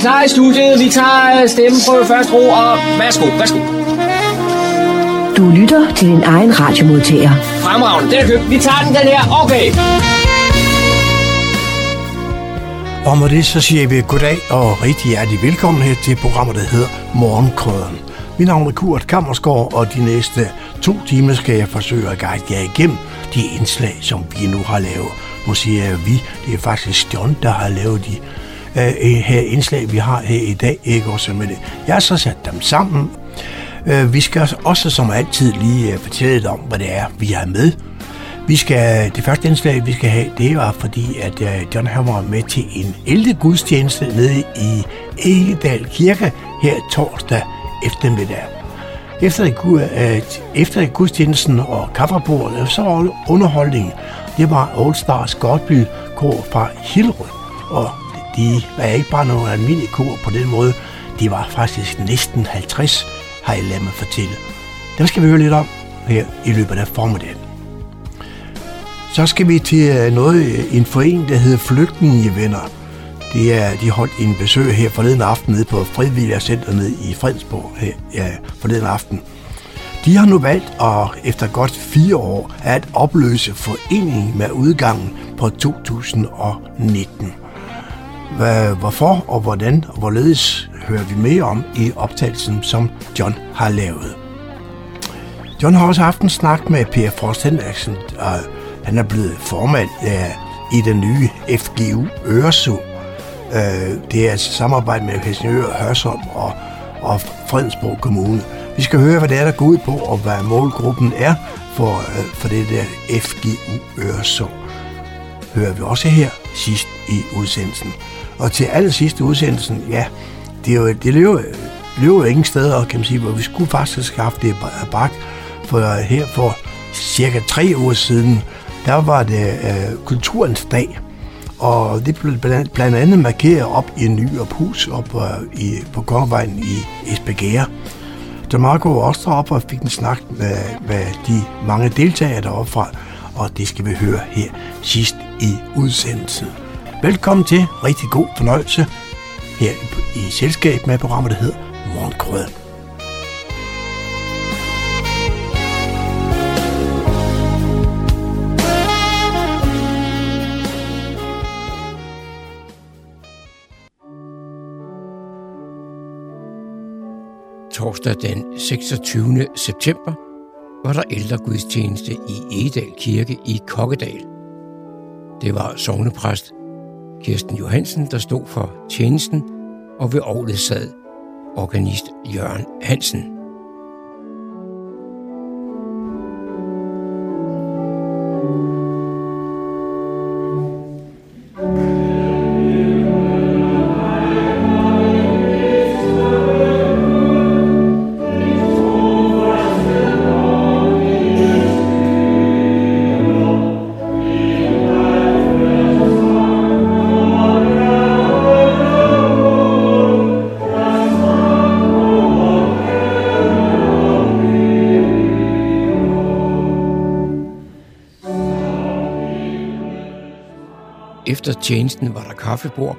Klar i studiet. Vi tager stemmen på første ro, og værsgo, værsgo. Du lytter til din egen radiomodtager. Fremragende, den er købt. Vi tager den, den her. Okay. Og med det så siger vi goddag og rigtig hjertelig velkommen her til programmet, der hedder Morgenkrøden. Mit navn er Kurt Kammersgaard, og de næste to timer skal jeg forsøge at guide jer igennem de indslag, som vi nu har lavet. Nu siger jeg vi, det er faktisk John, der har lavet de øh, her indslag, vi har her i dag. Ikke også med det. Øh, jeg har så sat dem sammen. Øh, vi skal også som altid lige uh, fortælle lidt om, hvad det er, vi har med. Vi skal, det første indslag, vi skal have, det var fordi, at øh, John han var med til en ældre gudstjeneste nede i Egedal Kirke her torsdag eftermiddag. Efter, efter gudstjenesten og kaffebordet, så var underholdningen, det var All Stars Godby kor fra Hillerød. Og de var ikke bare nogle almindelige kor på den måde, de var faktisk næsten 50, har jeg ladet mig fortælle. Dem skal vi høre lidt om her i løbet af formiddagen. Så skal vi til øh, noget, øh, en forening, der hedder Flygtningevenner. Det er, de holdt en besøg her forleden aften nede på Fredvilja nede i Fredensborg her, ja, forleden aften. De har nu valgt at efter godt fire år at opløse foreningen med udgangen på 2019. Hvad, Hvorfor og hvordan og hvorledes hører vi mere om i optagelsen, som John har lavet. John har også haft en snak med Per Frost Henriksen, og han er blevet formand i den nye FGU Øresund. Ah, det er et samarbejde med Helsingør, Hørsholm og, og Fredensborg Kommune. Vi skal høre, hvad det er, der går ud på, og hvad målgruppen er for, ah, for det der FGU Øresund. Hører vi også her sidst i udsendelsen. Og til allersidst i udsendelsen, ja, det, er jo, det løber, løber jo ingen steder, kan man sige, hvor vi skulle faktisk have haft det bragt, for her for cirka tre uger siden, der var det øh, kulturens dag, og det blev blandt, blandt andet markeret op i en ny hus op øh, i, på Kongevejen i Esbjerg. Så Marco var også deroppe og fik en snak med, med de mange deltagere deroppe fra, og det skal vi høre her sidst i udsendelsen. Velkommen til. Rigtig god fornøjelse her i, selskab med programmet, der hedder Morgenkrøden. Torsdag den 26. september var der ældregudstjeneste i Edal Kirke i Kokkedal. Det var sognepræst Kirsten Johansen, der stod for tjenesten, og ved året sad organist Jørgen Hansen. Tjenesten var der kaffebord,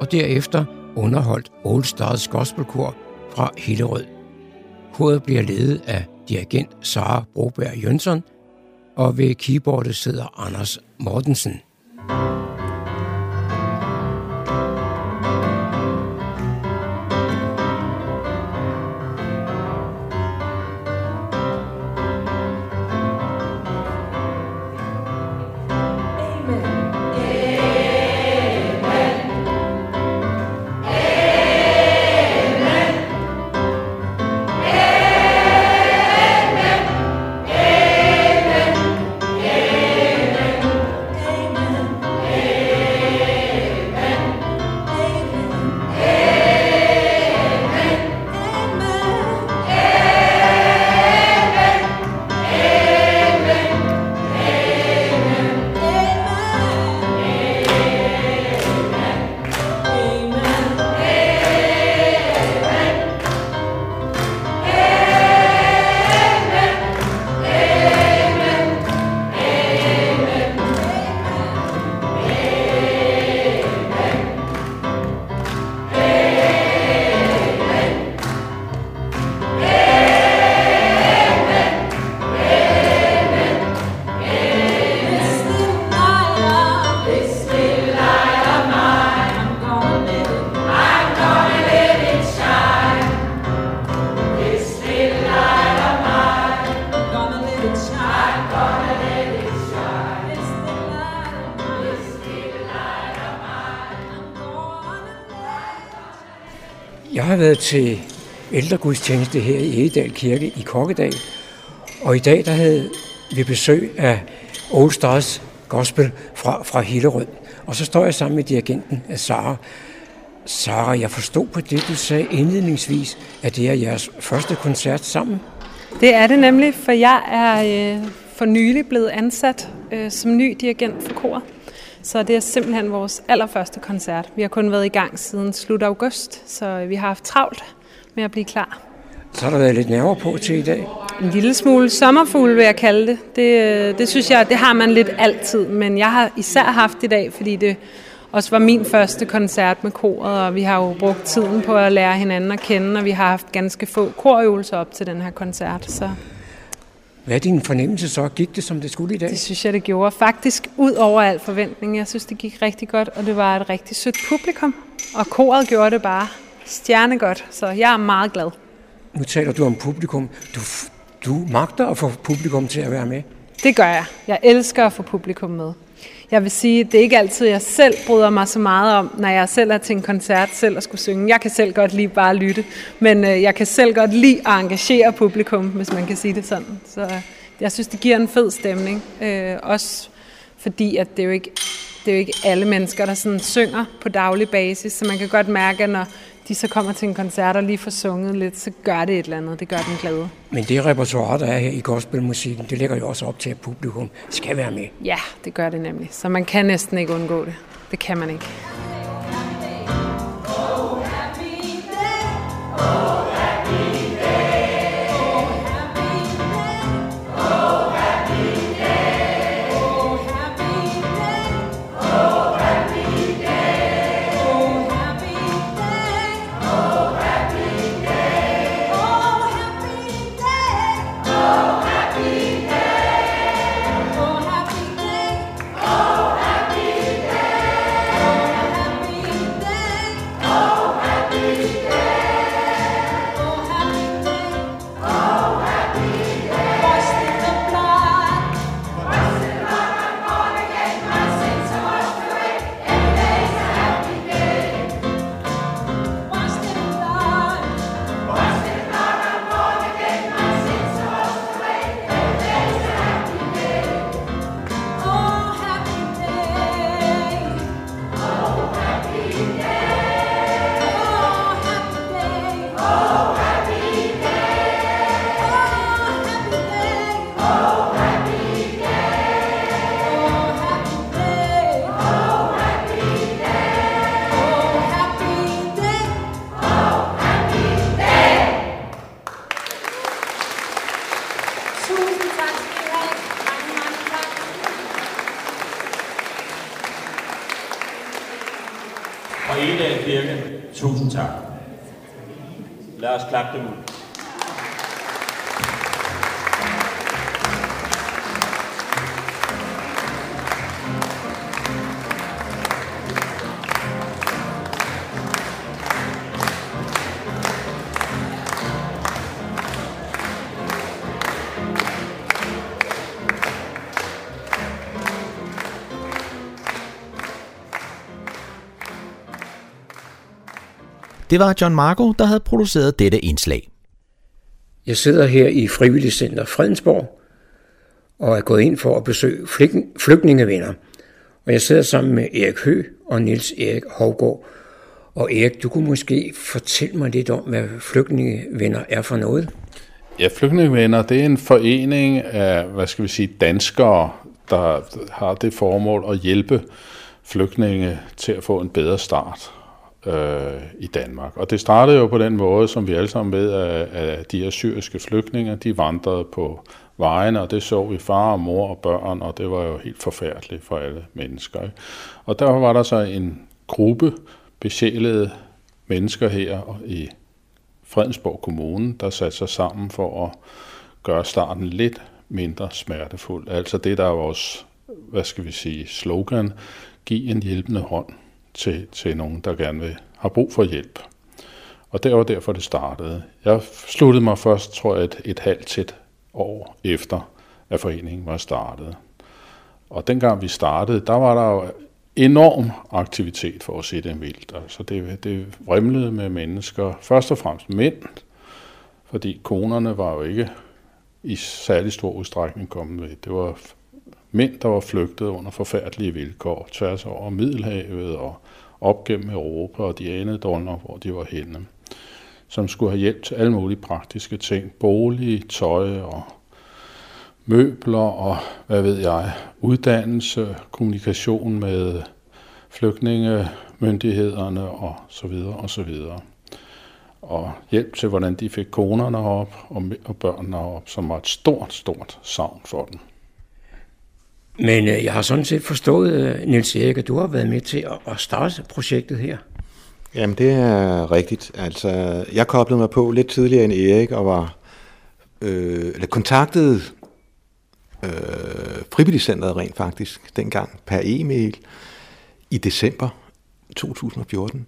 og derefter underholdt All Stars Gospelkor fra Hillerød. Koret bliver ledet af dirigent Sara Broberg Jønsson, og ved keyboardet sidder Anders Mortensen. Jeg har været til ældregudstjeneste her i Egedal Kirke i Kokkedal, og i dag der havde vi besøg af Old Stars Gospel fra, fra Hillerød. Og så står jeg sammen med dirigenten øh, Sara. Sara, jeg forstod på det, du sagde indledningsvis, at det er jeres første koncert sammen. Det er det nemlig, for jeg er øh, for nylig blevet ansat øh, som ny dirigent for koret. Så det er simpelthen vores allerførste koncert. Vi har kun været i gang siden slut august, så vi har haft travlt med at blive klar. Så har der været lidt nerver på til i dag. En lille smule sommerfugl vil jeg kalde det. det. øh, Det synes jeg, det har man lidt altid, men jeg har især haft i dag, fordi det også var min første koncert med koret, og vi har jo brugt tiden på at lære hinanden at kende, og vi har haft ganske få korøvelser op til den her koncert, så Hvad er din fornemmelse så? Gik det, som det skulle i dag? det synes jeg, det gjorde. Faktisk ud over al forventning. Jeg synes, det gik rigtig godt, og det var et rigtig sødt publikum, og koret gjorde det bare stjernegodt, så jeg er meget glad. Nu taler du om publikum. Du, du magter at få publikum til at være med. Det gør jeg. Jeg elsker at få publikum med. Jeg vil sige, det er ikke altid, jeg selv bryder mig så meget om, når jeg selv er til en koncert, selv at skulle synge. Jeg kan selv godt lide bare at lytte, men øh, jeg kan selv godt lide at engagere publikum, hvis man kan sige det sådan. Så øh, jeg synes, det giver en fed stemning. Øh, også fordi, at det er jo ikke det er jo ikke alle mennesker, der sådan synger på daglig basis, så man kan godt mærke, at når de så kommer til en koncert og lige får sunget lidt, så gør det et eller andet. Det gør den glade. Men det repertoire, der er her i gospelmusikken, det lægger jo også op til, at publikum skal være med. Ja, det gør det nemlig. Så man kan næsten ikke undgå det. Det kan man ikke. Og Egedal Kirke, tusind tak. Lad os klappe dem ud. Det var John Marco, der havde produceret dette indslag. Jeg sidder her i Frivilligcenter Fredensborg og er gået ind for at besøge flyg- flygtningevenner. Og jeg sidder sammen med Erik Hø og Niels Erik Hovgaard. Og Erik, du kunne måske fortælle mig lidt om, hvad flygtningevenner er for noget? Ja, Flygtningevenner, det er en forening af, hvad skal vi sige, danskere, der har det formål at hjælpe flygtninge til at få en bedre start øh, i Danmark. Og det startede jo på den måde, som vi alle sammen ved, at, at de her syriske flygtninge, de vandrede på vejene, og det så vi far og mor og børn, og det var jo helt forfærdeligt for alle mennesker. Ikke? Og der var der så en gruppe besjælede mennesker her i Fredensborg Kommune, der satte sig sammen for at gøre starten lidt mindre smertefuld. Altså det, der er vores, hvad skal vi sige, slogan, giv en hjælpende hånd til, til nogen, der gerne vil har brug for hjælp. Og det var derfor, det startede. Jeg sluttede mig først, tror jeg, et, et halvt til et år efter, at foreningen var startet. Og dengang vi startede, der var der jo enorm aktivitet for at se den vildt. Altså det, det vrimlede med mennesker, først og fremmest mænd, fordi konerne var jo ikke i særlig stor udstrækning kommet med. Det var mænd, der var flygtet under forfærdelige vilkår, tværs over Middelhavet og op gennem Europa, og de anede dog nok, hvor de var henne, som skulle have hjælp til alle mulige praktiske ting, bolig, tøj og møbler og, hvad ved jeg, uddannelse, kommunikation med flygtningemyndighederne og så videre og så videre. Og hjælp til, hvordan de fik konerne op og børnene op, som var et stort, stort savn for dem. Men øh, jeg har sådan set forstået, øh, Niels Erik, at du har været med til at, at starte projektet her. Jamen, det er rigtigt. Altså, jeg koblede mig på lidt tidligere end Erik og var øh, eller kontaktede øh, frivilligcenteret rent faktisk dengang per e-mail i december 2014.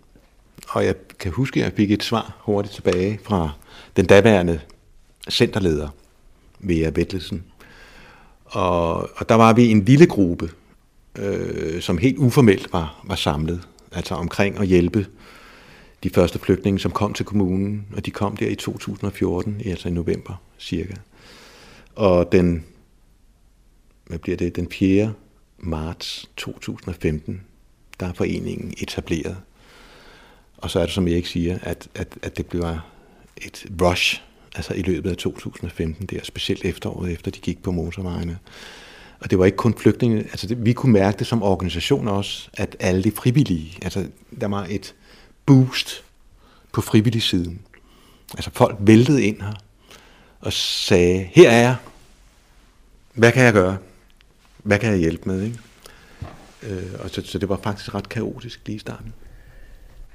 Og jeg kan huske, at jeg fik et svar hurtigt tilbage fra den daværende centerleder, Vea Vettelsen. Og, og der var vi en lille gruppe, øh, som helt uformelt var, var samlet, altså omkring at hjælpe de første flygtninge, som kom til kommunen, og de kom der i 2014, altså i november cirka. Og den, hvad bliver det, den 4. marts 2015, der er foreningen etableret. Og så er det, som Erik siger, at, at, at det bliver et rush, altså i løbet af 2015, der specielt efteråret, efter de gik på motorvejene. Og det var ikke kun flygtninge, altså det, vi kunne mærke det som organisation også, at alle de frivillige, altså der var et boost på frivillig siden. Altså folk væltede ind her og sagde, her er jeg, hvad kan jeg gøre? Hvad kan jeg hjælpe med? Ikke? Øh, og så, så det var faktisk ret kaotisk lige i starten.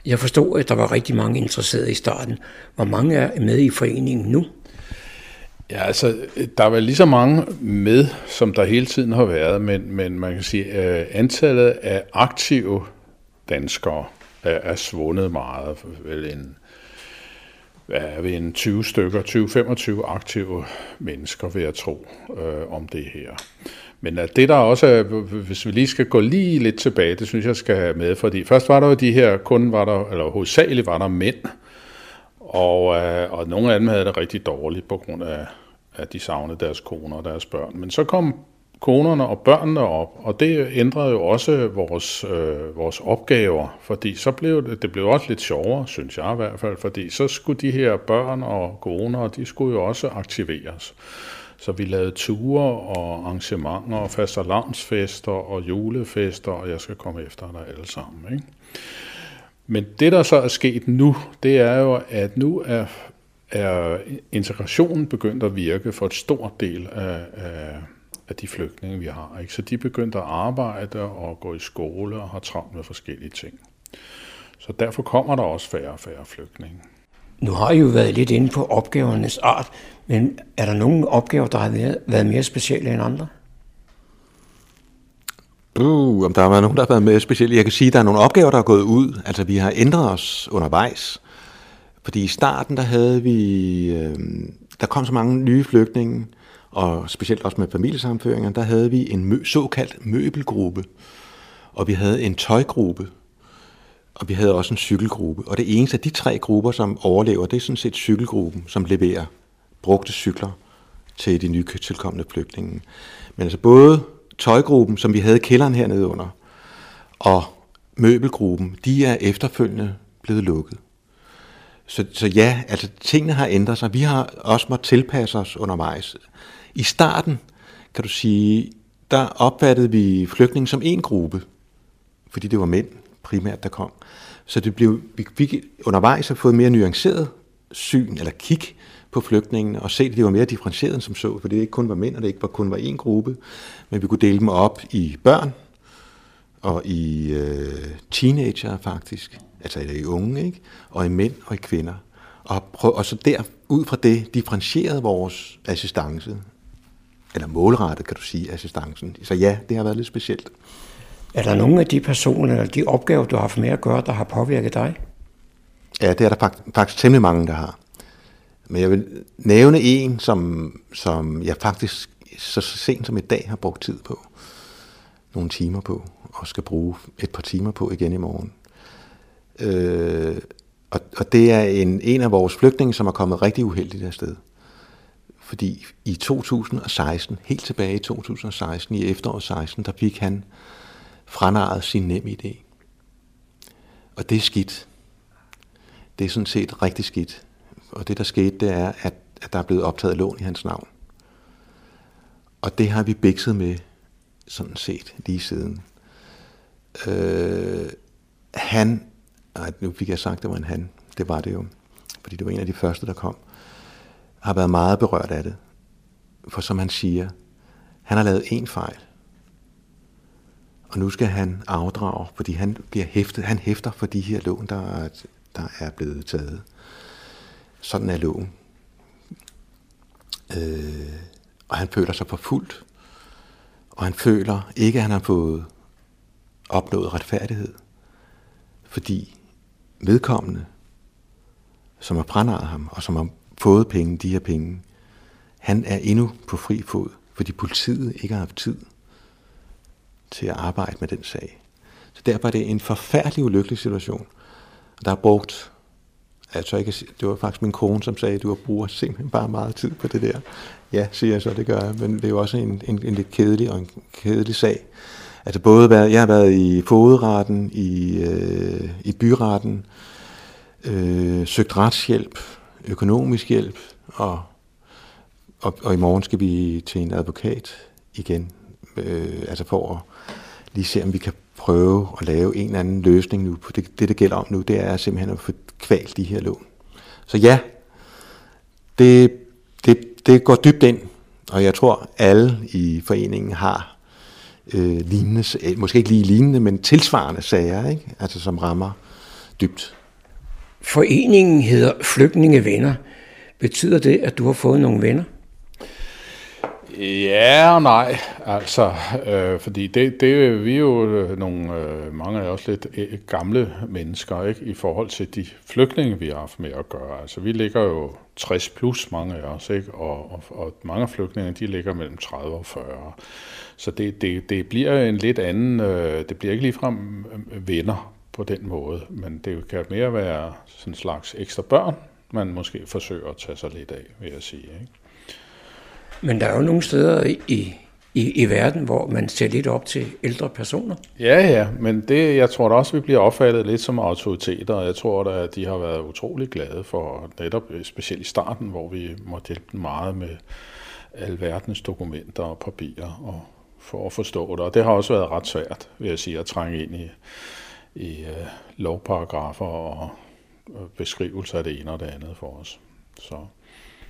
Jeg forstod, at der var rigtig mange interesserede i starten. Hvor mange er med i foreningen nu? Ja, altså, der er vel lige så mange med, som der hele tiden har været, men, men man kan sige, at antallet af aktive danskere er, er svundet meget. Vel en, hvad er vi, en 20 stykker, 20-25 aktive mennesker, vil jeg tro, øh, om det her. Men at det der også er, hvis vi lige skal gå lige lidt tilbage, det synes jeg skal have med, fordi først var der jo de her, kun var der, eller hovedsageligt var der mænd, og, øh, og nogle af dem havde det rigtig dårligt på grund af, at de savnede deres koner og deres børn. Men så kom konerne og børnene op, og det ændrede jo også vores, øh, vores opgaver, fordi så blev det, det blev også lidt sjovere, synes jeg i hvert fald, fordi så skulle de her børn og koner, de skulle jo også aktiveres. Så vi lavede ture og arrangementer og fastelavnsfester og julefester, og jeg skal komme efter dig alle sammen. Ikke? Men det, der så er sket nu, det er jo, at nu er, er integrationen begyndt at virke for et stort del af, af, af de flygtninge, vi har. Ikke? Så de er begyndt at arbejde og gå i skole og har travlt med forskellige ting. Så derfor kommer der også færre og færre flygtninge. Nu har I jo været lidt inde på opgavernes art, men er der nogle opgaver, der har været mere specielle end andre? Uh, om der har været nogen, der har været mere specielle. Jeg kan sige, at der er nogle opgaver, der er gået ud. Altså, vi har ændret os undervejs. Fordi i starten, der havde vi... Øh, der kom så mange nye flygtninge, og specielt også med familiesamføringer, der havde vi en mø- såkaldt møbelgruppe. Og vi havde en tøjgruppe, og vi havde også en cykelgruppe. Og det eneste af de tre grupper, som overlever, det er sådan set cykelgruppen, som leverer brugte cykler til de nye tilkommende flygtninge. Men altså både tøjgruppen, som vi havde kælderen hernede under, og møbelgruppen, de er efterfølgende blevet lukket. Så, så ja, altså tingene har ændret sig. Vi har også måttet tilpasse os undervejs. I starten, kan du sige, der opfattede vi flygtninge som en gruppe, fordi det var mænd primært, der kom. Så det blev, vi fik undervejs har fået mere nuanceret syn eller kig på flygtningene og se, at de var mere differentieret end som så, for det ikke kun var mænd, og det ikke var kun var én gruppe, men vi kunne dele dem op i børn og i øh, teenager faktisk, altså i unge, ikke? og i mænd og i kvinder. Og, prøv, og så der, ud fra det, differentierede vores assistance, eller målrettet, kan du sige, assistancen. Så ja, det har været lidt specielt. Er der nogle af de personer, eller de opgaver, du har haft med at gøre, der har påvirket dig? Ja, det er der faktisk, faktisk temmelig mange, der har. Men jeg vil nævne en, som, som jeg faktisk så sent som i dag har brugt tid på. nogle timer på, og skal bruge et par timer på igen i morgen. Øh, og, og det er en, en af vores flygtninge, som er kommet rigtig uheldigt afsted. Fordi i 2016, helt tilbage i 2016, i efteråret 16, der fik han franaret sin nem idé. Og det er skidt. Det er sådan set rigtig skidt. Og det, der skete, det er, at, at der er blevet optaget lån i hans navn. Og det har vi bikset med, sådan set, lige siden. Øh, han, nej, nu fik jeg sagt, det var en han, det var det jo, fordi det var en af de første, der kom, har været meget berørt af det. For som han siger, han har lavet en fejl. Og nu skal han afdrage, fordi han bliver hæftet, han hæfter for de her lån, der er, der er blevet taget. Sådan er loven. Øh, og han føler sig forfulgt. Og han føler ikke, at han har fået opnået retfærdighed. Fordi vedkommende, som har brændet ham, og som har fået penge, de her penge, han er endnu på fri fod, fordi politiet ikke har haft tid til at arbejde med den sag. Så derfor er det en forfærdelig ulykkelig situation. Der er brugt, altså ikke, det var faktisk min kone, som sagde, at du har brugt simpelthen bare meget tid på det der. Ja, siger jeg så, det gør jeg, men det er jo også en, en, en lidt kedelig og en kedelig sag. Altså både, været, jeg har været i fogedretten, i, øh, i byretten, øh, søgt retshjælp, økonomisk hjælp, og, og, og i morgen skal vi til en advokat igen, øh, altså for at lige se, om vi kan prøve at lave en eller anden løsning nu. På Det, det, det gælder om nu, det er simpelthen at få kvalt de her lån. Så ja, det, det, det går dybt ind, og jeg tror, alle i foreningen har øh, lignende, øh, måske ikke lige lignende, men tilsvarende sager, ikke? Altså, som rammer dybt. Foreningen hedder Flygtningevenner. Betyder det, at du har fået nogle venner? Ja og nej, altså, øh, fordi det, det, vi er jo øh, nogle, øh, mange af os lidt øh, gamle mennesker, ikke, i forhold til de flygtninge, vi har haft med at gøre. Altså, vi ligger jo 60 plus, mange af os, ikke, og, og, og mange af flygtninge, de ligger mellem 30 og 40. Så det, det, det bliver en lidt anden, øh, det bliver ikke ligefrem øh, venner på den måde, men det kan mere være sådan en slags ekstra børn, man måske forsøger at tage sig lidt af, vil jeg sige. Ikke? Men der er jo nogle steder i, i, i verden, hvor man ser lidt op til ældre personer. Ja, ja, men det, jeg tror da også, vi bliver opfattet lidt som autoriteter, og jeg tror da, at de har været utrolig glade for netop, øh, specielt i starten, hvor vi måtte hjælpe dem meget med alverdens dokumenter og papirer og for at forstå det. Og det har også været ret svært, vil jeg sige, at trænge ind i, i uh, lovparagrafer og beskrivelser af det ene og det andet for os. Så.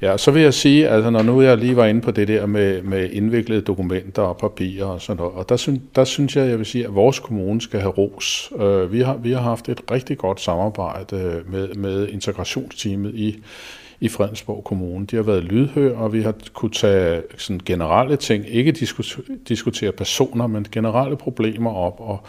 Ja, så vil jeg sige, altså når nu jeg lige var inde på det der med, med indviklede dokumenter og papirer og sådan noget, og der, synes, der synes jeg, jeg vil sige, at vores kommune skal have ros. Øh, vi, har, vi har haft et rigtig godt samarbejde øh, med, med integrationsteamet i, i Fredensborg Kommune. De har været lydhør, og vi har kunne tage sådan generelle ting, ikke diskutere personer, men generelle problemer op og,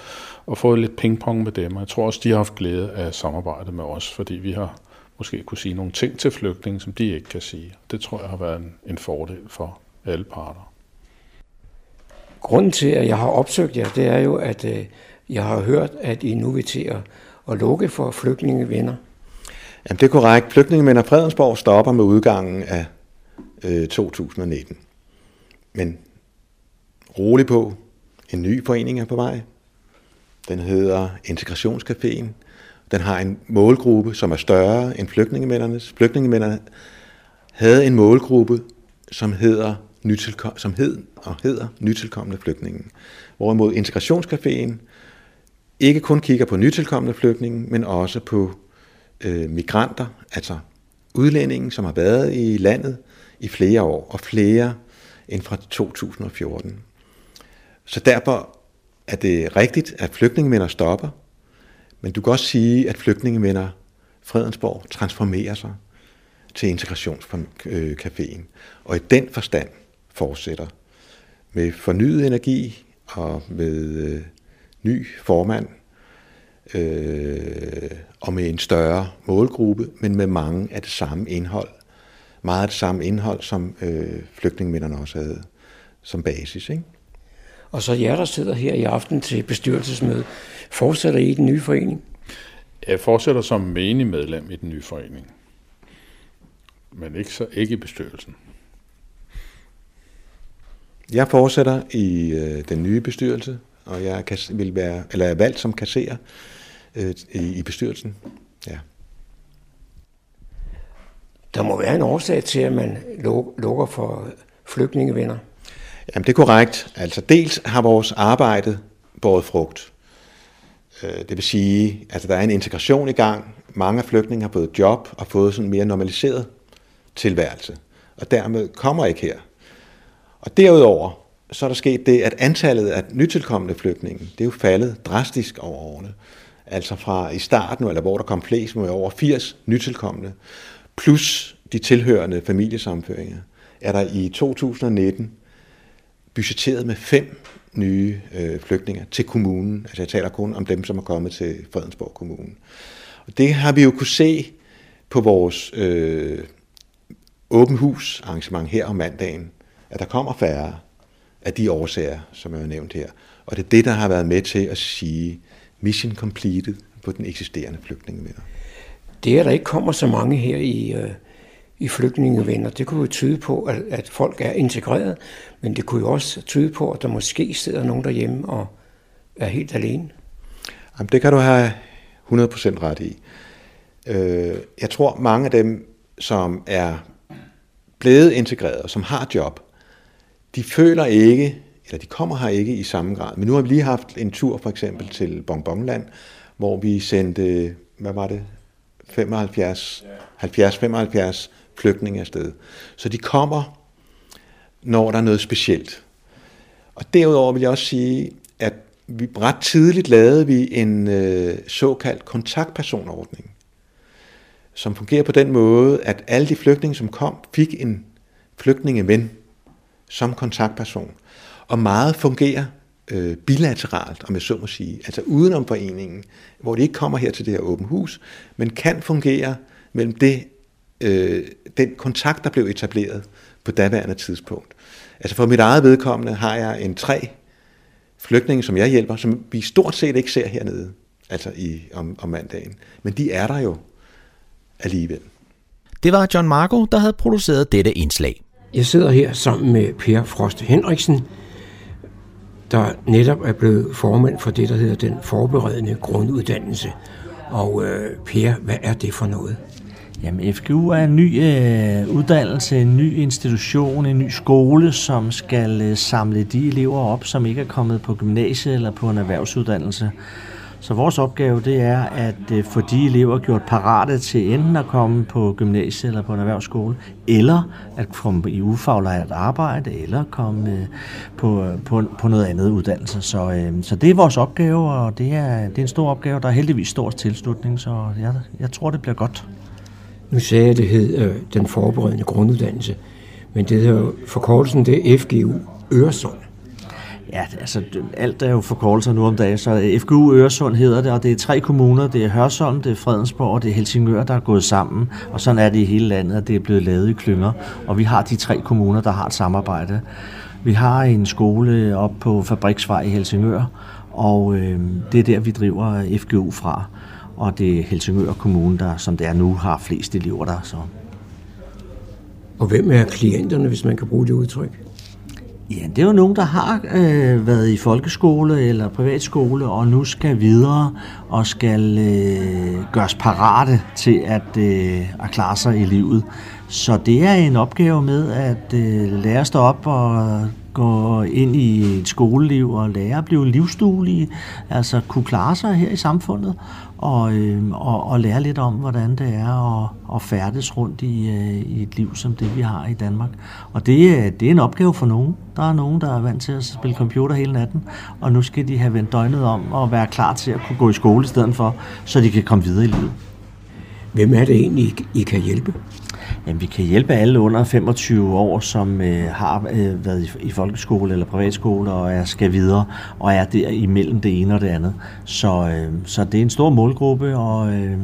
og få lidt pingpong med dem. Og jeg tror også, de har haft glæde af samarbejdet med os, fordi vi har måske kunne sige nogle ting til flygtninge, som de ikke kan sige. Det tror jeg har været en, en fordel for alle parter. Grunden til, at jeg har opsøgt jer, det er jo, at øh, jeg har hørt, at I nu vil til at, at lukke for flygtningevenner. Jamen, det er korrekt. Flygtningemænd af Fredensborg stopper med udgangen af øh, 2019. Men rolig på. En ny forening er på vej. Den hedder Integrationscaféen. Den har en målgruppe, som er større end flygtningemændernes. Flygtningemændene havde en målgruppe, som hedder nytilkom, som hed og hedder nytilkommende flygtninge. Hvorimod Integrationscaféen ikke kun kigger på nytilkommende flygtninge, men også på øh, migranter, altså udlændinge, som har været i landet i flere år, og flere end fra 2014. Så derfor er det rigtigt, at flygtningemænder stopper, men du kan også sige, at flygtningevenner Fredensborg transformerer sig til integrationscaféen, og i den forstand fortsætter med fornyet energi og med øh, ny formand øh, og med en større målgruppe, men med mange af det samme indhold. Meget af det samme indhold, som øh, flygtningemænderne også havde som basis. Ikke? Og så jer, der sidder her i aften til bestyrelsesmøde, fortsætter I i den nye forening? Jeg fortsætter som menig medlem i den nye forening, men ikke, så, ikke i bestyrelsen. Jeg fortsætter i øh, den nye bestyrelse, og jeg kan, vil være, eller er valgt som kasserer øh, i, i bestyrelsen. Ja. Der må være en årsag til, at man lukker for flygtningevenner. Jamen det er korrekt. Altså dels har vores arbejde båret frugt. Øh, det vil sige, at altså, der er en integration i gang. Mange af flygtninge har fået job og fået sådan en mere normaliseret tilværelse. Og dermed kommer ikke her. Og derudover, så er der sket det, at antallet af nytilkommende flygtninge, det er jo faldet drastisk over årene. Altså fra i starten, eller hvor der kom flest, med over 80 nytilkommende, plus de tilhørende familiesamføringer, er der i 2019 budgetteret med fem nye øh, flygtninge til kommunen. Altså jeg taler kun om dem, som er kommet til Fredensborg Kommune. Og det har vi jo kunne se på vores øh, åben hus arrangement her om mandagen, at der kommer færre af de årsager, som jeg har nævnt her. Og det er det, der har været med til at sige mission completed på den eksisterende flygtningevenner. Det, at der ikke kommer så mange her i, øh, i flygtningevenner, det kunne jo tyde på, at, at folk er integreret, men det kunne jo også tyde på, at der måske sidder nogen derhjemme og er helt alene. Jamen, det kan du have 100% ret i. Øh, jeg tror, mange af dem, som er blevet integreret, som har job, de føler ikke, eller de kommer her ikke i samme grad. Men nu har vi lige haft en tur for eksempel til Bonbonland, hvor vi sendte, hvad var det, 75, 70-75 flygtninge afsted. Så de kommer, når der er noget specielt. Og derudover vil jeg også sige, at vi ret tidligt lavede vi en øh, såkaldt kontaktpersonordning, som fungerer på den måde, at alle de flygtninge, som kom, fik en flygtningeven som kontaktperson. Og meget fungerer øh, bilateralt, om jeg så må sige, altså udenom foreningen, hvor de ikke kommer her til det her åben hus, men kan fungere mellem det, øh, den kontakt, der blev etableret på daværende tidspunkt. Altså for mit eget vedkommende har jeg en tre flygtninge, som jeg hjælper, som vi stort set ikke ser hernede, altså i, om, om mandagen. Men de er der jo alligevel. Det var John Marco, der havde produceret dette indslag. Jeg sidder her sammen med Per Frost Henriksen, der netop er blevet formand for det, der hedder den forberedende grunduddannelse. Og øh, Per, hvad er det for noget? Jamen, FGU er en ny øh, uddannelse, en ny institution, en ny skole, som skal øh, samle de elever op, som ikke er kommet på gymnasiet eller på en erhvervsuddannelse. Så vores opgave det er at øh, få de elever gjort parate til enten at komme på gymnasiet eller på en erhvervsskole, eller at komme i ufaglært arbejde, eller komme øh, på, øh, på, på noget andet uddannelse. Så, øh, så det er vores opgave, og det er, det er en stor opgave. Der er heldigvis stor tilslutning, så jeg, jeg tror, det bliver godt. Nu sagde jeg, det hed øh, den forberedende grunduddannelse, men det hedder forkortelsen, det er FGU Øresund. Ja, altså alt er jo forkortelser nu om dagen, så øh, FGU Øresund hedder det, og det er tre kommuner, det er Hørsholm, det er Fredensborg og det er Helsingør, der er gået sammen, og sådan er det i hele landet, at det er blevet lavet i klynger, og vi har de tre kommuner, der har et samarbejde. Vi har en skole op på Fabriksvej i Helsingør, og øh, det er der, vi driver FGU fra, og det er Helsingør Kommune, der som det er nu, har flest elever der. Så. Og hvem er klienterne, hvis man kan bruge det udtryk? Ja, det er jo nogen, der har øh, været i folkeskole eller privatskole, og nu skal videre og skal øh, gøres parate til at, øh, at klare sig i livet. Så det er en opgave med at øh, lære stå op og går ind i et skoleliv og lære at blive livsduelige, altså kunne klare sig her i samfundet og, øh, og, og lære lidt om, hvordan det er at, at færdes rundt i, øh, i et liv som det, vi har i Danmark. Og det, øh, det er en opgave for nogen. Der er nogen, der er vant til at spille computer hele natten, og nu skal de have vendt døgnet om og være klar til at kunne gå i skole i stedet for, så de kan komme videre i livet. Hvem er det egentlig, I kan hjælpe? Jamen, vi kan hjælpe alle under 25 år, som øh, har øh, været i, i folkeskole eller privatskole og er, skal videre, og er der imellem det ene og det andet. Så, øh, så det er en stor målgruppe, og øh,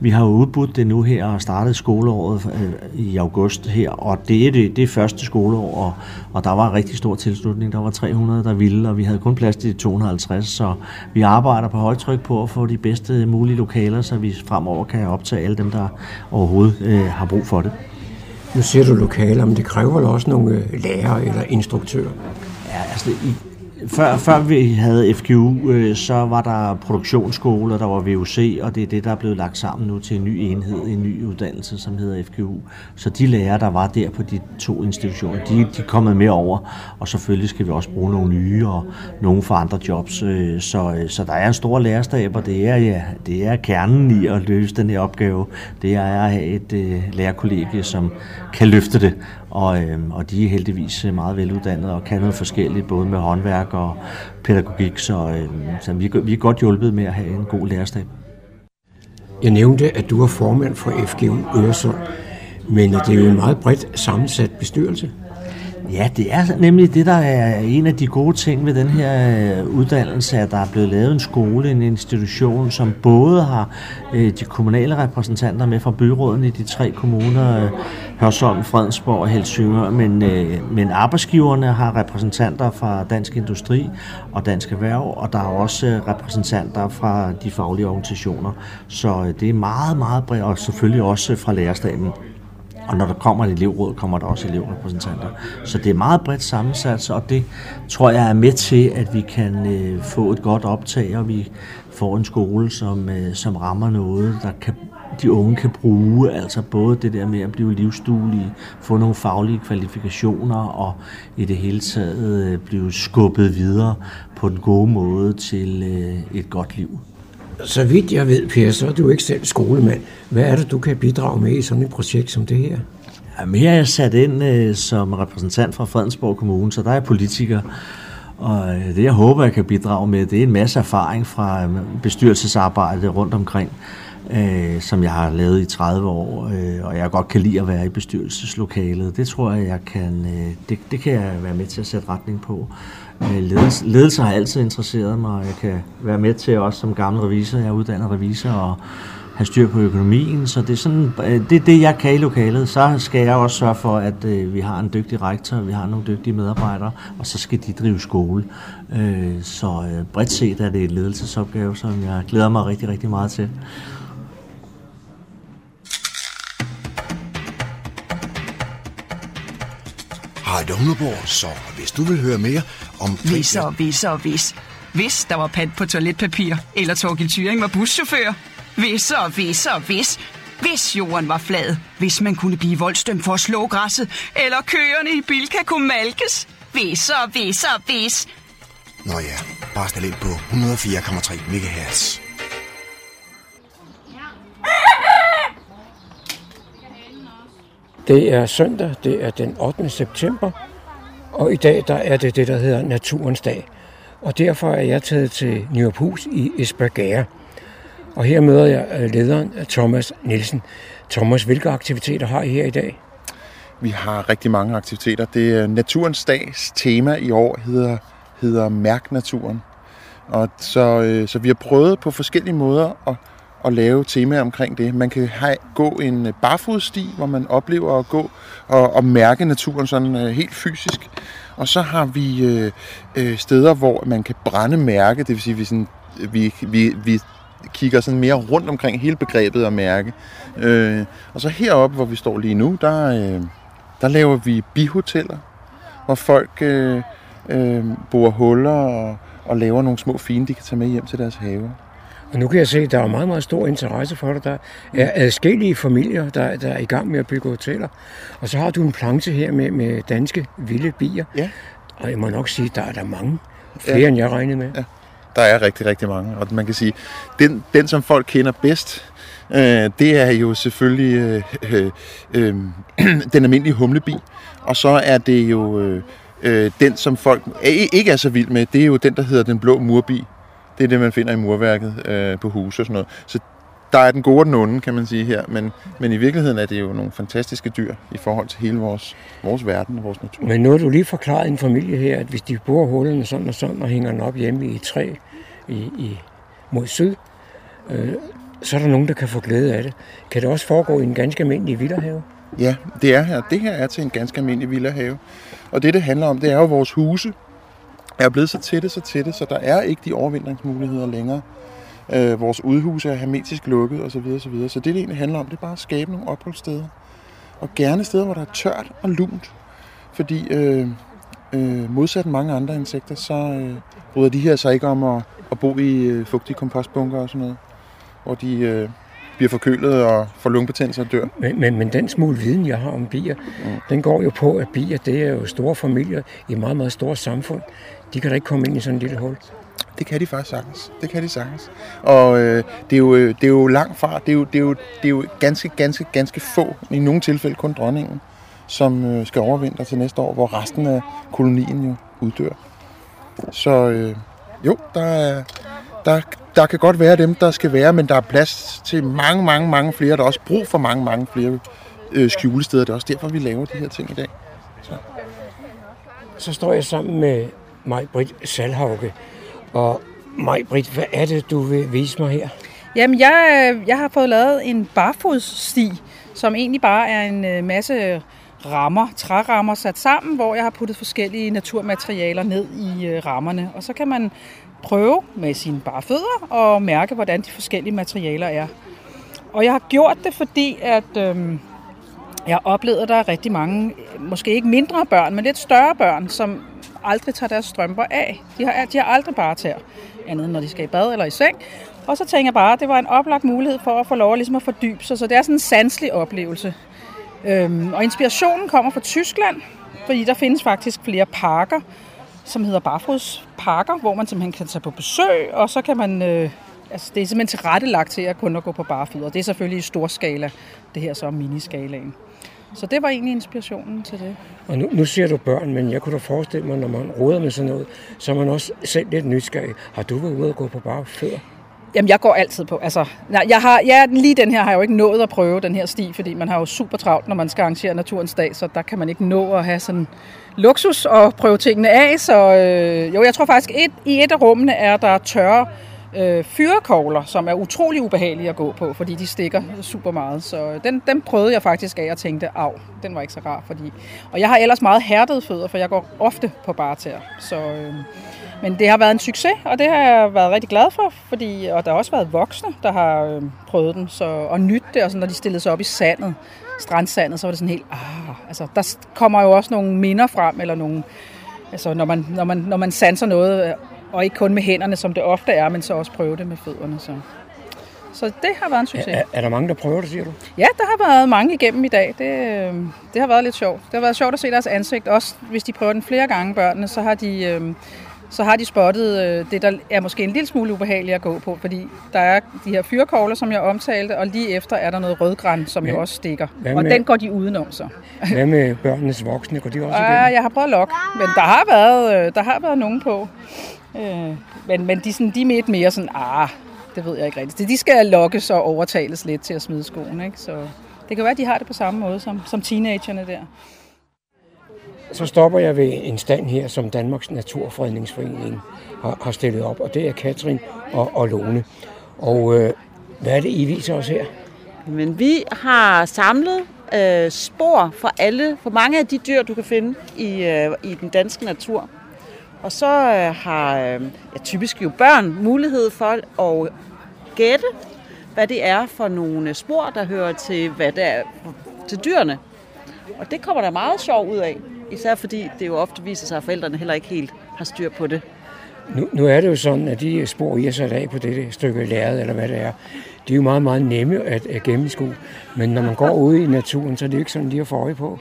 vi har udbudt det nu her og startet skoleåret øh, i august her, og det er det, det er første skoleår, og, og der var en rigtig stor tilslutning. Der var 300, der ville, og vi havde kun plads til 250, så vi arbejder på højtryk på at få de bedste mulige lokaler, så vi fremover kan optage alle dem, der overhovedet øh, har brug for det. Nu siger du lokaler, men det kræver vel også nogle øh, lærere eller instruktører? Ja, altså i, før, før vi havde FGU, øh, så var der produktionsskole, der var VUC, og det er det, der er blevet lagt sammen nu til en ny enhed, en ny uddannelse, som hedder FGU. Så de lærere, der var der på de to institutioner, de, de er kommet med over, og selvfølgelig skal vi også bruge nogle nye og nogle for andre jobs. Øh, så, øh, så der er en stor lærerstab, og det er, ja, det er kernen i at løse den her opgave. Det er at have et uh, lærerkollegie, som kan løfte det, og, øh, og de er heldigvis øh, meget veluddannede og kan noget forskelligt, både med håndværk og pædagogik, så, øh, så vi, vi er godt hjulpet med at have en god lærerstab. Jeg nævnte, at du er formand for FGU Øresund, men det er jo en meget bredt sammensat bestyrelse. Ja, det er nemlig det, der er en af de gode ting ved den her øh, uddannelse, at der er blevet lavet en skole, en institution, som både har øh, de kommunale repræsentanter med fra byråden i de tre kommuner, øh, Hørsholm, Fredensborg og Helsingør, men, men arbejdsgiverne har repræsentanter fra Dansk Industri og Dansk Erhverv, og der er også repræsentanter fra de faglige organisationer. Så det er meget, meget bredt, og selvfølgelig også fra lærerstaben. Og når der kommer et elevråd, kommer der også elevrepræsentanter. Så det er meget bredt sammensat, og det tror jeg er med til, at vi kan øh, få et godt optag, og vi får en skole, som, øh, som rammer noget, der kan, de unge kan bruge. Altså både det der med at blive livsduelige, få nogle faglige kvalifikationer, og i det hele taget øh, blive skubbet videre på den gode måde til øh, et godt liv. Så vidt jeg ved, Per, så er du ikke selv skolemand. Hvad er det, du kan bidrage med i sådan et projekt som det her? Jamen, jeg er jeg sat ind øh, som repræsentant fra Fredensborg Kommune, så der er politiker. Og øh, det, jeg håber, jeg kan bidrage med, det er en masse erfaring fra øh, bestyrelsesarbejde rundt omkring, øh, som jeg har lavet i 30 år, øh, og jeg godt kan lide at være i bestyrelseslokalet. Det tror jeg, jeg kan, øh, det, det kan jeg være med til at sætte retning på. Øh, ledelse, ledelse har altid interesseret mig, og jeg kan være med til også som gammel revisor, jeg er uddannet revisor, og have styr på økonomien, så det er sådan, øh, det, er det jeg kan i lokalet. Så skal jeg også sørge for, at øh, vi har en dygtig rektor, vi har nogle dygtige medarbejdere, og så skal de drive skole. så bredt set er det en ledelsesopgave, som jeg glæder mig rigtig, rigtig meget til. Harald Humleborg, så hvis du vil høre mere om... Hvis og hvis og hvis. Hvis der var pant på toiletpapir, eller Torgild Thyring var buschauffør. Hvis og hvis og hvis. Hvis jorden var flad. Hvis man kunne blive voldstømt for at slå græsset. Eller køerne i Bilka kunne malkes. Hvis og hvis og hvis. Nå ja, bare stil ind på 104,3 MHz. Det er søndag, det er den 8. september, og i dag der er det det, der hedder Naturens Dag. Og derfor er jeg taget til Nyruphus i Esbergære. Og her møder jeg øh, lederen øh, Thomas Nielsen. Thomas, hvilke aktiviteter har I her i dag? Vi har rigtig mange aktiviteter. Det er Naturens Dags tema i år hedder, hedder Mærk Naturen. Og så, øh, så vi har prøvet på forskellige måder at at lave temaer omkring det. Man kan have, gå en barfodsti, hvor man oplever at gå og, og mærke naturen sådan øh, helt fysisk. Og så har vi øh, øh, steder, hvor man kan brænde mærke, det vil sige, vi, sådan, vi, vi, vi kigger sådan mere rundt omkring hele begrebet at mærke. Øh, og så heroppe, hvor vi står lige nu, der, øh, der laver vi bihoteller, hvor folk øh, øh, borer huller og, og laver nogle små fine, de kan tage med hjem til deres have. Og nu kan jeg se, at der er meget, meget stor interesse for det. Der er adskillige familier, der, der er i gang med at bygge hoteller. Og så har du en planche her med, med danske vilde bier. Ja. Og jeg må nok sige, at der er der mange. Flere, ja. end jeg regnede med. Ja. Der er rigtig, rigtig mange. Og man kan sige, den, den som folk kender bedst, øh, det er jo selvfølgelig øh, øh, øh, den almindelige humlebi. Og så er det jo øh, øh, den, som folk ikke er så vild med, det er jo den, der hedder den blå murbi. Det er det, man finder i murværket øh, på huse og sådan noget. Så der er den gode og den onde, kan man sige her. Men, men i virkeligheden er det jo nogle fantastiske dyr i forhold til hele vores, vores verden og vores natur. Men nu har du lige forklaret en familie her, at hvis de bor hullerne sådan og sådan og hænger den op hjemme i et træ i, i, mod syd, øh, så er der nogen, der kan få glæde af det. Kan det også foregå i en ganske almindelig villahave? Ja, det er her. Det her er til en ganske almindelig villahave. Og det, det handler om, det er jo, vores huse er blevet så tætte, så tætte, så der er ikke de overvintringsmuligheder længere. Øh, vores udhuse er hermetisk lukket osv. Så, videre, så, videre. så det, det egentlig handler om, det er bare at skabe nogle opholdssteder. Og gerne steder, hvor der er tørt og lunt. Fordi øh, øh, modsat mange andre insekter, så øh, bryder de her sig ikke om at, at bo i øh, fugtige kompostbunker og sådan noget. Hvor de øh, bliver forkølet og får lungebetændelse og dør. Men, men, men den smule viden, jeg har om bier, mm. den går jo på, at bier, det er jo store familier i meget, meget store samfund. De kan da ikke komme ind i sådan en lille hul. Det kan de faktisk sagtens. Det kan de sagtens. Og øh, det, er jo, det er jo langt fra. Det er jo, det, er jo, det er jo ganske, ganske, ganske få, i nogle tilfælde kun dronningen, som øh, skal overvintre til næste år, hvor resten af kolonien jo uddør. Så øh, jo, der, er, der, der kan godt være dem, der skal være, men der er plads til mange, mange, mange flere. Der er også brug for mange, mange flere øh, skjulesteder. Det er også derfor, vi laver de her ting i dag. Så, Så står jeg sammen med Maj-Britt Salhauke. Og Maj-Britt, hvad er det, du vil vise mig her? Jamen, jeg, jeg har fået lavet en barfodssti, som egentlig bare er en øh, masse rammer, trærammer sat sammen, hvor jeg har puttet forskellige naturmaterialer ned i øh, rammerne. Og så kan man prøve med sine bare fødder og mærke, hvordan de forskellige materialer er. Og jeg har gjort det, fordi at øh, jeg oplevede, at der er rigtig mange, måske ikke mindre børn, men lidt større børn, som aldrig tager deres strømper af. De har, de har aldrig bare tær, andet når de skal i bad eller i seng. Og så tænker jeg bare, at det var en oplagt mulighed for at få lov at, ligesom at fordybe sig. Så det er sådan en sanselig oplevelse. Øhm, og inspirationen kommer fra Tyskland, fordi der findes faktisk flere parker, som hedder barfodsparker, hvor man simpelthen kan tage på besøg, og så kan man... Øh, altså det er simpelthen tilrettelagt til at kun at gå på barfødder. Det er selvfølgelig i stor skala, det her så er miniskalaen. Så det var egentlig inspirationen til det. Og nu, nu siger du børn, men jeg kunne da forestille mig, når man råder med sådan noget, så er man også selv lidt nysgerrig. Har du været ude og gå på bare fødder? Jamen, jeg går altid på. Altså, nej, jeg har, ja, lige den her har jeg jo ikke nået at prøve, den her sti, fordi man har jo super travlt, når man skal arrangere Naturens Dag, så der kan man ikke nå at have sådan luksus og prøve tingene af. Så øh, jo, jeg tror faktisk, et, i et af rummene er der tørre øh, fyrekogler, som er utrolig ubehagelige at gå på, fordi de stikker super meget. Så øh, den, den prøvede jeg faktisk af og tænkte, af, den var ikke så rar. Fordi... Og jeg har ellers meget hærdede fødder, for jeg går ofte på barter. Så, øh, men det har været en succes, og det har jeg været rigtig glad for, fordi, og der har også været voksne, der har øh, prøvet den, så, og nyt det, og sådan, når de stillede sig op i sandet, strandsandet, så var det sådan helt, ah, altså, der kommer jo også nogle minder frem, eller nogle, altså, når man, når man, når man sanser noget, og ikke kun med hænderne, som det ofte er, men så også prøve det med fødderne. Så, så det har været en succes. Er, er der mange, der prøver det, siger du? Ja, der har været mange igennem i dag. Det, øh, det har været lidt sjovt. Det har været sjovt at se deres ansigt. Også hvis de prøver den flere gange, børnene, så har de... Øh, så har de spottet øh, det, der er måske en lille smule ubehageligt at gå på, fordi der er de her fyrkogler, som jeg omtalte, og lige efter er der noget rødgræn, som jo også stikker. Og den går de udenom så. Hvad med børnenes voksne? Går de også igennem? Jeg har prøvet at lokke, men der har været, der har været nogen på. Øh, men, men de, sådan, de er lidt mere sådan, ah, det ved jeg ikke rigtigt. De skal lokkes og overtales lidt til at smide skoen, ikke? Så det kan være, at de har det på samme måde som, som teenagerne der. Så stopper jeg ved en stand her, som Danmarks Naturfredningsforening har, har stillet op, og det er Katrin og, og Lone. Og øh, hvad er det, I viser os her? Men vi har samlet øh, spor for alle, for mange af de dyr, du kan finde i, øh, i den danske natur. Og så øh, har øh, ja, typisk jo børn mulighed for at gætte, hvad det er for nogle spor, der hører til, hvad det er, til dyrene. Og det kommer der meget sjov ud af. Især fordi det jo ofte viser sig, at forældrene heller ikke helt har styr på det. Nu, nu er det jo sådan, at de spor, I har sat af på dette stykke lærred, eller hvad det er, de er jo meget, meget nemme at, at gennemskue. Men når man går ud i naturen, så er det jo ikke sådan, lige at få øje på.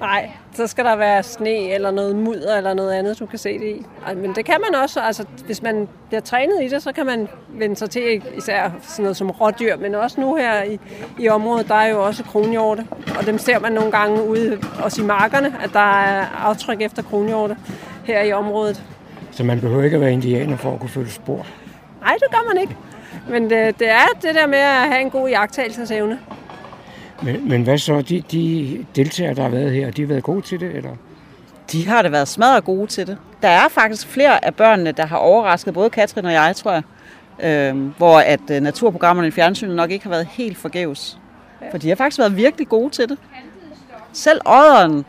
Nej, så skal der være sne eller noget mudder eller noget andet, du kan se det i. Men det kan man også, altså hvis man bliver trænet i det, så kan man vende sig til især sådan noget som rådyr, men også nu her i, i området, der er jo også kronhjorte, og dem ser man nogle gange ude også i markerne, at der er aftryk efter kronhjorte her i området. Så man behøver ikke at være indianer for at kunne følge spor? Nej, det gør man ikke. Men det, det er det der med at have en god jagttagelsesevne. Men, men hvad så? De, de deltagere, der har været her, de har været gode til det, eller? De har da været smadret gode til det. Der er faktisk flere af børnene, der har overrasket både Katrin og jeg, tror jeg. øh, hvor at øh, naturprogrammerne i fjernsynet nok ikke har været helt forgæves. For de har faktisk været virkelig gode til det. Selv ådderen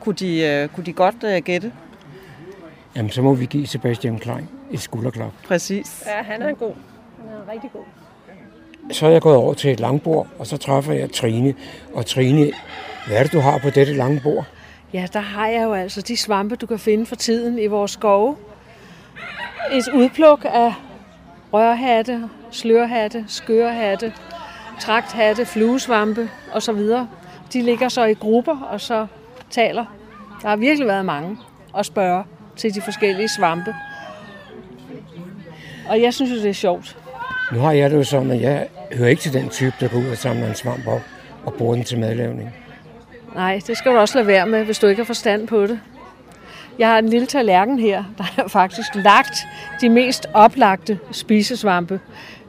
kunne de, øh, kunne de godt øh, gætte. Jamen, så må vi give Sebastian Klein et skulderklap. Præcis. Ja, han er god. Han er rigtig god. Så er jeg gået over til et langbord, og så træffer jeg Trine. Og Trine, hvad er det, du har på dette langbord? Ja, der har jeg jo altså de svampe, du kan finde for tiden i vores skove. Et udpluk af rørhatte, slørhatte, skørhatte, tragthatte, fluesvampe osv. De ligger så i grupper og så taler. Der har virkelig været mange at spørge til de forskellige svampe. Og jeg synes jo, det er sjovt. Nu har jeg det jo sådan, at jeg hører ikke til den type, der går ud og samler en svamp op og bruger den til madlavning. Nej, det skal du også lade være med, hvis du ikke har forstand på det. Jeg har en lille tallerken her, der har faktisk lagt de mest oplagte spisesvampe,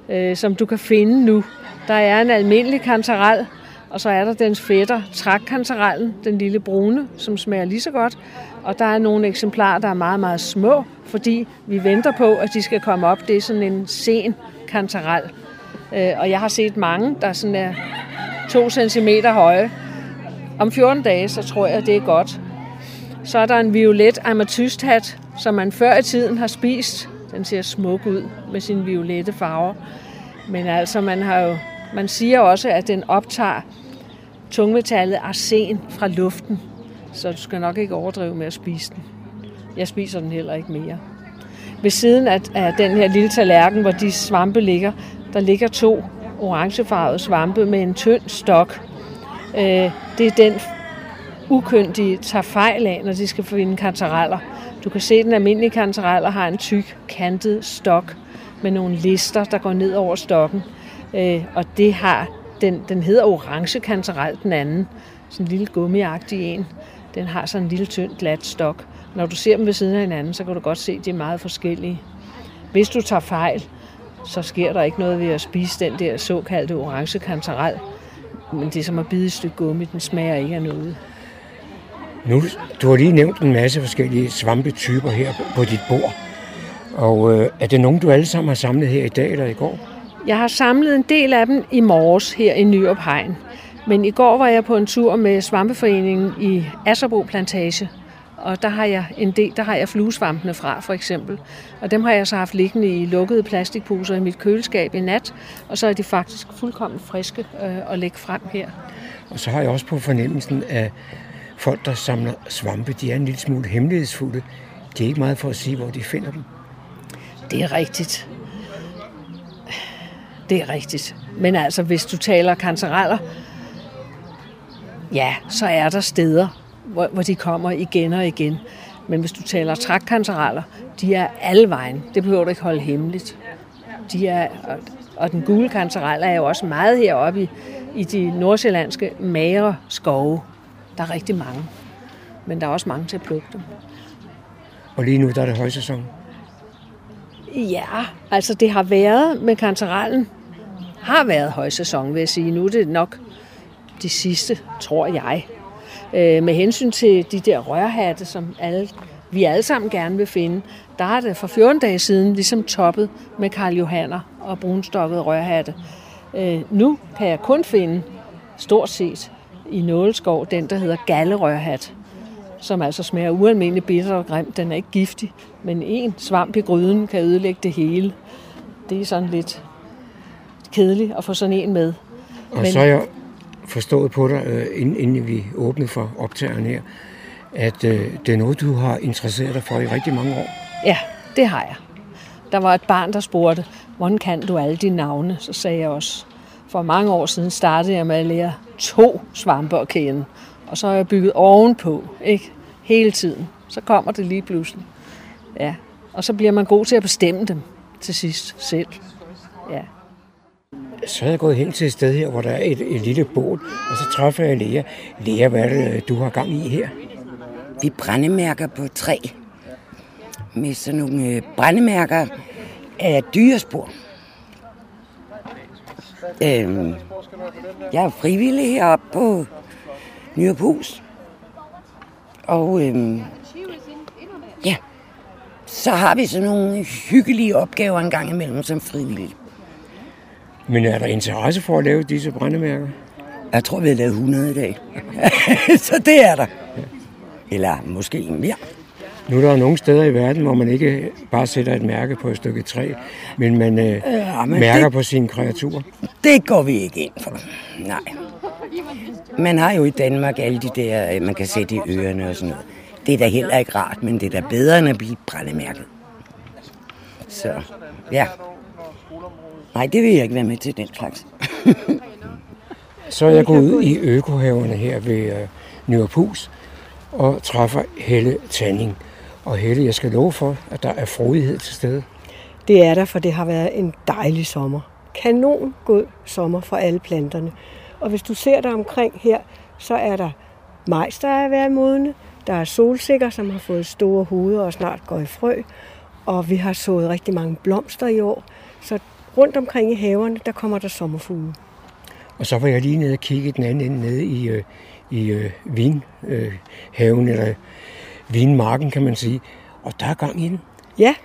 øh, som du kan finde nu. Der er en almindelig kantarel, og så er der dens fætter, trækkantarellen, den lille brune, som smager lige så godt. Og der er nogle eksemplarer, der er meget, meget små, fordi vi venter på, at de skal komme op. Det er sådan en sen kantarel. Øh, og jeg har set mange, der sådan er 2 cm høje. Om 14 dage, så tror jeg, det er godt. Så er der en violet ametysthat, som man før i tiden har spist. Den ser smuk ud med sine violette farver. Men altså, man, har jo, man siger også, at den optager tungmetallet arsen fra luften. Så du skal nok ikke overdrive med at spise den. Jeg spiser den heller ikke mere. Ved siden af, af den her lille tallerken, hvor de svampe ligger, der ligger to orangefarvede svampe med en tynd stok. Øh, det er den ukyndige tager fejl af, når de skal finde kantareller. Du kan se, at den almindelige kantareller har en tyk, kantet stok med nogle lister, der går ned over stokken. Øh, og det har, den, den hedder orange kantarel, den anden. Sådan en lille gummiagtig en. Den har sådan en lille tynd, glat stok. Når du ser dem ved siden af hinanden, så kan du godt se, at de er meget forskellige. Hvis du tager fejl, så sker der ikke noget ved at spise den der såkaldte orange kantarel. Men det er som at bide et stykke gummi, den smager ikke af noget. Nu, du har lige nævnt en masse forskellige svampetyper her på, dit bord. Og øh, er det nogen, du alle sammen har samlet her i dag eller i går? Jeg har samlet en del af dem i morges her i Nyrup Hegn. Men i går var jeg på en tur med Svampeforeningen i Asserbo Plantage. Og der har jeg en del, der har jeg fluesvampene fra, for eksempel. Og dem har jeg så haft liggende i lukkede plastikposer i mit køleskab i nat. Og så er de faktisk fuldkommen friske øh, at lægge frem her. Og så har jeg også på fornemmelsen, at folk, der samler svampe, de er en lille smule hemmelighedsfulde. Det er ikke meget for at sige, hvor de finder dem. Det er rigtigt. Det er rigtigt. Men altså, hvis du taler kantareller, ja, så er der steder, hvor, hvor de kommer igen og igen. Men hvis du taler trækkantareller, de er alle vejen. Det behøver du ikke holde hemmeligt. De er, og, og den gule kantarel er jo også meget heroppe i, i de nordsjællandske magre skove. Der er rigtig mange. Men der er også mange til at plukke dem. Og lige nu der er det højsæson. Ja, altså det har været med kantarellen. Har været højsæson, vil jeg sige. Nu er det nok de sidste, tror jeg. Øh, med hensyn til de der rørhatte, som alle, vi alle sammen gerne vil finde, der er det for 14 dage siden ligesom toppet med Karl Johanner og brunstokket rørhatte. Øh, nu kan jeg kun finde, stort set, i Nåleskov, den der hedder gallerørhat, som altså smager ualmindeligt bitter og grimt. Den er ikke giftig, men en svamp i gryden kan ødelægge det hele. Det er sådan lidt kedeligt at få sådan en med. Og men... så har jeg forstået på dig, øh, inden, inden vi åbnede for optageren her, at øh, det er noget, du har interesseret dig for i rigtig mange år. Ja, det har jeg. Der var et barn, der spurgte, hvordan kan du alle dine navne? Så sagde jeg også, for mange år siden startede jeg med at lære to svampe at kende. Og så har jeg bygget ovenpå, ikke? Hele tiden. Så kommer det lige pludselig. Ja. Og så bliver man god til at bestemme dem til sidst selv. Ja. Så er jeg gået hen til et sted her, hvor der er et, et lille bål, og så træffer jeg Lea. Lea, hvad er det, du har gang i her? Vi brændemærker på træ. Med sådan nogle øh, brændemærker af dyrespor. Øhm, jeg er frivillig heroppe på Nyrup Hus. Og øhm, ja, så har vi sådan nogle hyggelige opgaver en gang imellem som frivillige. Men er der interesse for at lave disse brændemærker? Jeg tror, vi har lavet 100 i dag. så det er der. Eller måske mere. Nu er der nogle steder i verden, hvor man ikke bare sætter et mærke på et stykke træ, men man øh, Ja, men mærker det- på sine kreaturer. Det går vi ikke ind for. Nej. Man har jo i Danmark alle de der, øh, man kan sætte i ørerne og sådan noget. Det er da heller ikke rart, men det er da bedre end at blive brændemærket. Så, ja. Nej, det vil jeg ikke være med til, den slags. Så er jeg gået ud i økohaverne her ved øh, Nørrepus og træffer Helle Tanning. Og Helle, jeg skal love for, at der er frodighed til stede. Det er der, for det har været en dejlig sommer. Kanon god sommer for alle planterne. Og hvis du ser dig omkring her, så er der majs, der er ved at modne. Der er solsikker, som har fået store hoveder og snart går i frø. Og vi har sået rigtig mange blomster i år. Så rundt omkring i haverne, der kommer der sommerfugle. Og så var jeg lige nede og kigge den anden ende nede i, øh, i øh, vinhaven, øh, eller vinmarken, kan man sige. Og der er gang i den. Ja,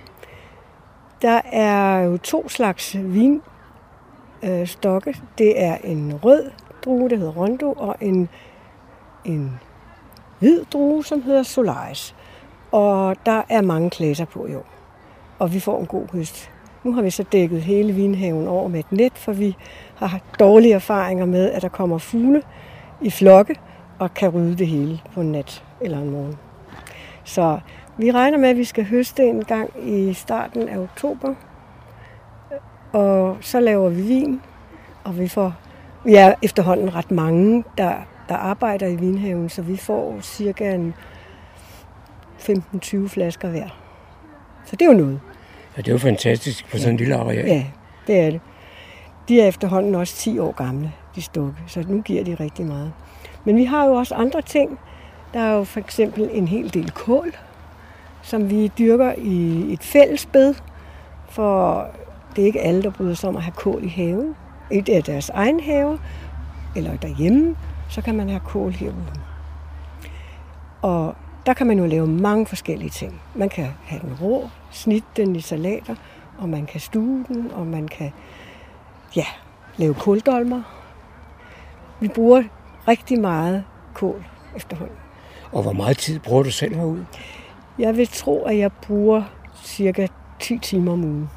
der er jo to slags vin øh. Det er en rød drue, der hedder Rondo, og en, en hvid drue, som hedder Solaris. Og der er mange klasser på i år. Og vi får en god høst. Nu har vi så dækket hele vinhaven over med et net, for vi har dårlige erfaringer med, at der kommer fugle i flokke og kan rydde det hele på en nat eller en morgen. Så vi regner med, at vi skal høste en gang i starten af oktober. Og så laver vi vin, og vi får vi er efterhånden ret mange, der, der arbejder i vinhaven, så vi får cirka en 15-20 flasker hver. Så det er jo noget. Ja, det er jo fantastisk på sådan en lille areal. Ja, det er det. De er efterhånden også 10 år gamle, de stukke, så nu giver de rigtig meget. Men vi har jo også andre ting. Der er jo for eksempel en hel del kål, som vi dyrker i et fælles bed, for det er ikke alle, der bryder sig om at have kål i haven. Et af deres egen have, eller derhjemme, så kan man have kål herude. Og der kan man jo lave mange forskellige ting. Man kan have den rå, snitte den i salater, og man kan stue den, og man kan ja, lave kåldolmer. Vi bruger rigtig meget kål efterhånden. Og hvor meget tid bruger du selv herude? Jeg vil tro, at jeg bruger cirka 10 timer om ugen.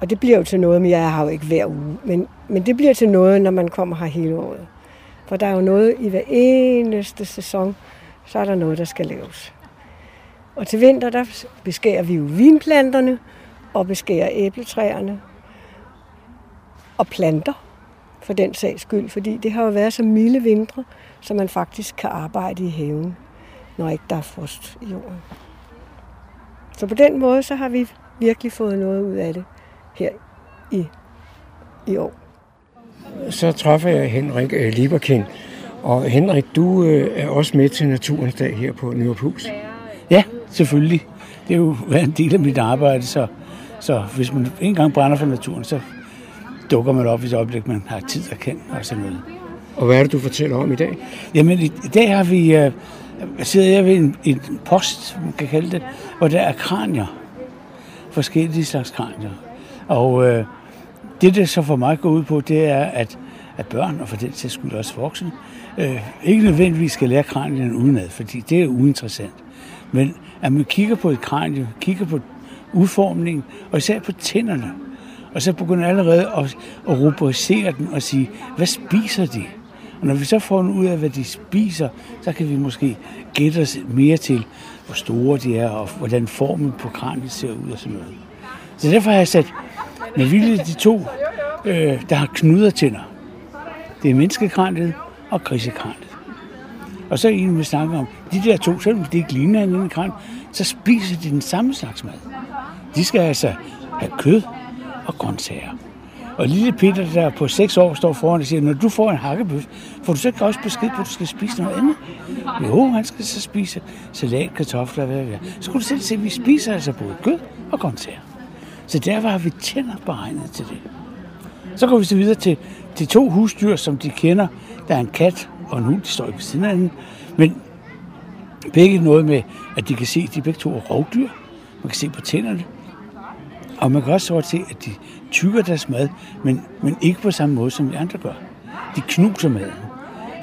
Og det bliver jo til noget, men jeg har jo ikke hver uge. Men, men det bliver til noget, når man kommer her hele året. For der er jo noget i hver eneste sæson, så er der noget, der skal laves. Og til vinter, der beskærer vi jo vinplanterne og beskærer æbletræerne og planter for den sags skyld, fordi det har jo været så milde vintre, så man faktisk kan arbejde i haven, når ikke der er frost i jorden. Så på den måde, så har vi virkelig fået noget ud af det her i, i år. Så træffer jeg Henrik øh, Lieberkind. Og Henrik, du øh, er også med til Naturens Dag her på Nørrepus. Ja, selvfølgelig. Det er jo været en del af mit arbejde, så, så hvis man en gang brænder for naturen, så dukker man op i et øjeblik, man har tid og kan og sådan noget. Og hvad er det, du fortæller om i dag? Jamen, i, i dag har vi, øh, sidder jeg ved en, en post, man kan kalde det, hvor der er kranier. Forskellige slags kranier. Og øh, det, der så for mig går ud på, det er, at, at børn, og for den sags skyld også voksne, øh, ikke nødvendigvis skal lære kranierne udenad, fordi det er uinteressant. Men at man kigger på et kranie, kigger på udformningen, og især på tænderne, og så begynder allerede at, at rubricere den og sige, hvad spiser de? Og når vi så får ud af, hvad de spiser, så kan vi måske gætte os mere til, hvor store de er, og hvordan formen på kraniet ser ud og sådan noget. Så derfor har jeg sat med vilje de to, øh, der har knudertænder. Det er menneskekraniet og grisekraniet. Og så er en, vi snakker om, de der to, selvom de ikke ligner hinanden i kran, så spiser de den samme slags mad. De skal altså have kød og grøntsager. Og lille Peter, der på 6 år står foran og siger, når du får en hakkebøf, får du så ikke også besked på, at du skal spise noget andet? Jo, han skal så spise salat, kartofler, hvad det er. Så kunne du selv se, at vi spiser altså både kød og grøntsager. Så derfor har vi tænder beregnet til det. Så går vi så videre til de to husdyr, som de kender. Der er en kat og en hund, de står ikke ved siden af hinanden. Men begge noget med, at de kan se, at de begge to er rovdyr. Man kan se på tænderne. Og man kan også se, at de tykker deres mad, men, men ikke på samme måde, som de andre gør. De knuser maden.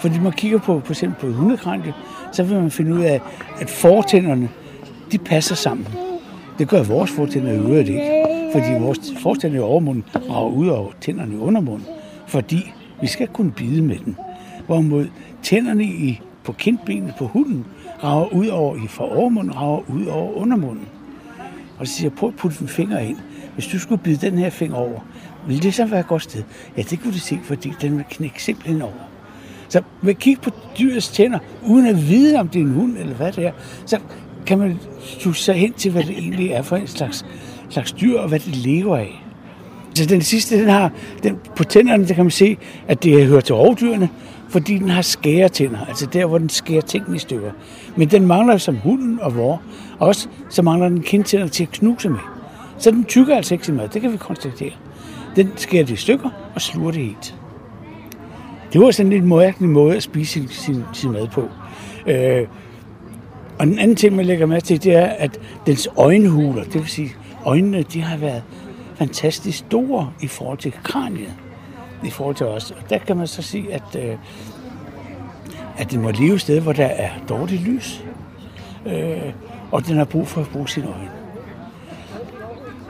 Fordi man kigger på, for eksempel på hundekranke, så vil man finde ud af, at fortænderne, de passer sammen. Det gør vores fortænder i øvrigt ikke, fordi vores fortænder i overmunden rager ud over tænderne i undermunden, fordi vi skal kunne bide med den. Hvorimod tænderne i, på kindbenet på hunden rager ud over i fra overmunden, rager ud over undermunden. Og så siger jeg, prøv at putte en finger ind. Hvis du skulle bide den her finger over, ville det så være et godt sted? Ja, det kunne du se, fordi den vil knække simpelthen over. Så ved at kigge på dyrets tænder, uden at vide, om det er en hund eller hvad det er, så kan man slutte sig hen til, hvad det egentlig er for en slags, slags dyr, og hvad det lever af. Så den sidste, den har, den, på tænderne, der kan man se, at det hører til rovdyrene, fordi den har skæretænder, altså der, hvor den skærer ting i stykker. Men den mangler som hunden og vor, også så mangler den kindtænder til at knuse med. Så den tykker altså ikke sin mad, det kan vi konstatere. Den skærer det i stykker og sluger det helt. Det var sådan en lidt mærkelig måde at spise sin, sin, sin mad på. Øh, og den anden ting, man lægger mærke til, det er, at dens øjenhuler, det vil sige, øjnene, de har været fantastisk store i forhold til kraniet, i forhold til os. Og der kan man så sige, at, øh, at den må leve et sted, hvor der er dårligt lys, øh, og den har brug for at bruge sine øjne.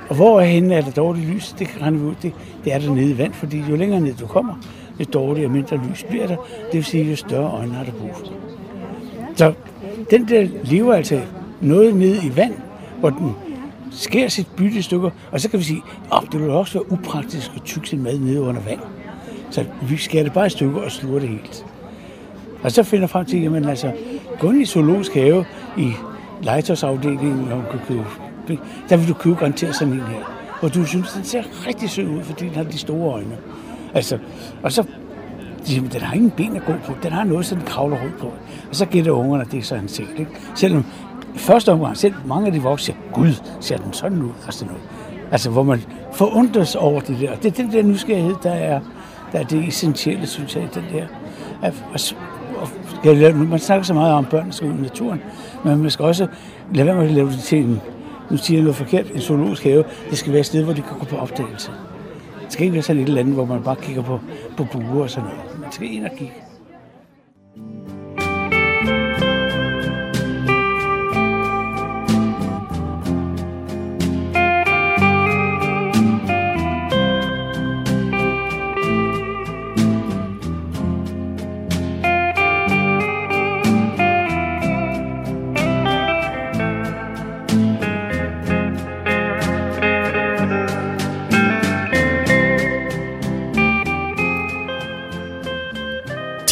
Og hvor er henne er der dårligt lys? Det kan vi ud. Det, det er der nede i vand, fordi jo længere ned du kommer, jo dårligere og mindre lys bliver der. Det vil sige, jo større øjne har du brug for. Så den der lever altså noget nede i vand, hvor den skærer sit bytte stykker, og så kan vi sige, at oh, det vil også være upraktisk at tykke sin mad nede under vand. Så vi skærer det bare i stykker og sluger det helt. Og så finder frem til, jamen altså, gå ind i zoologisk have i legetøjsafdelingen, og kan købe, der vil du købe garanteret sådan en her. Og du synes, den ser rigtig sød ud, fordi den har de store øjne. Altså, og så Jamen, den har ingen ben at gå på. Den har noget, så den kravler rundt på. Og så gætter ungerne, at det er sådan en ting. Ikke? Selvom første omgang, selv mange af de voksne siger, Gud, ser den sådan ud? Altså, noget. altså hvor man forundres over det der. Det er den der nysgerrighed, der er, der er det essentielle, synes jeg, den der. At, at, at, man snakker så meget om, at børn skal ud i naturen, men man skal også lade være med at lave det til en, nu siger jeg noget forkert, en zoologisk have. Det skal være et sted, hvor de kan gå på opdagelse. Det skal ikke være sådan et eller andet, hvor man bare kigger på, på buer og sådan noget. Man skal ind og kigge.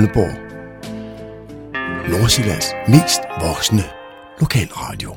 Gamleborg. Nordsjællands mest voksne lokalradio.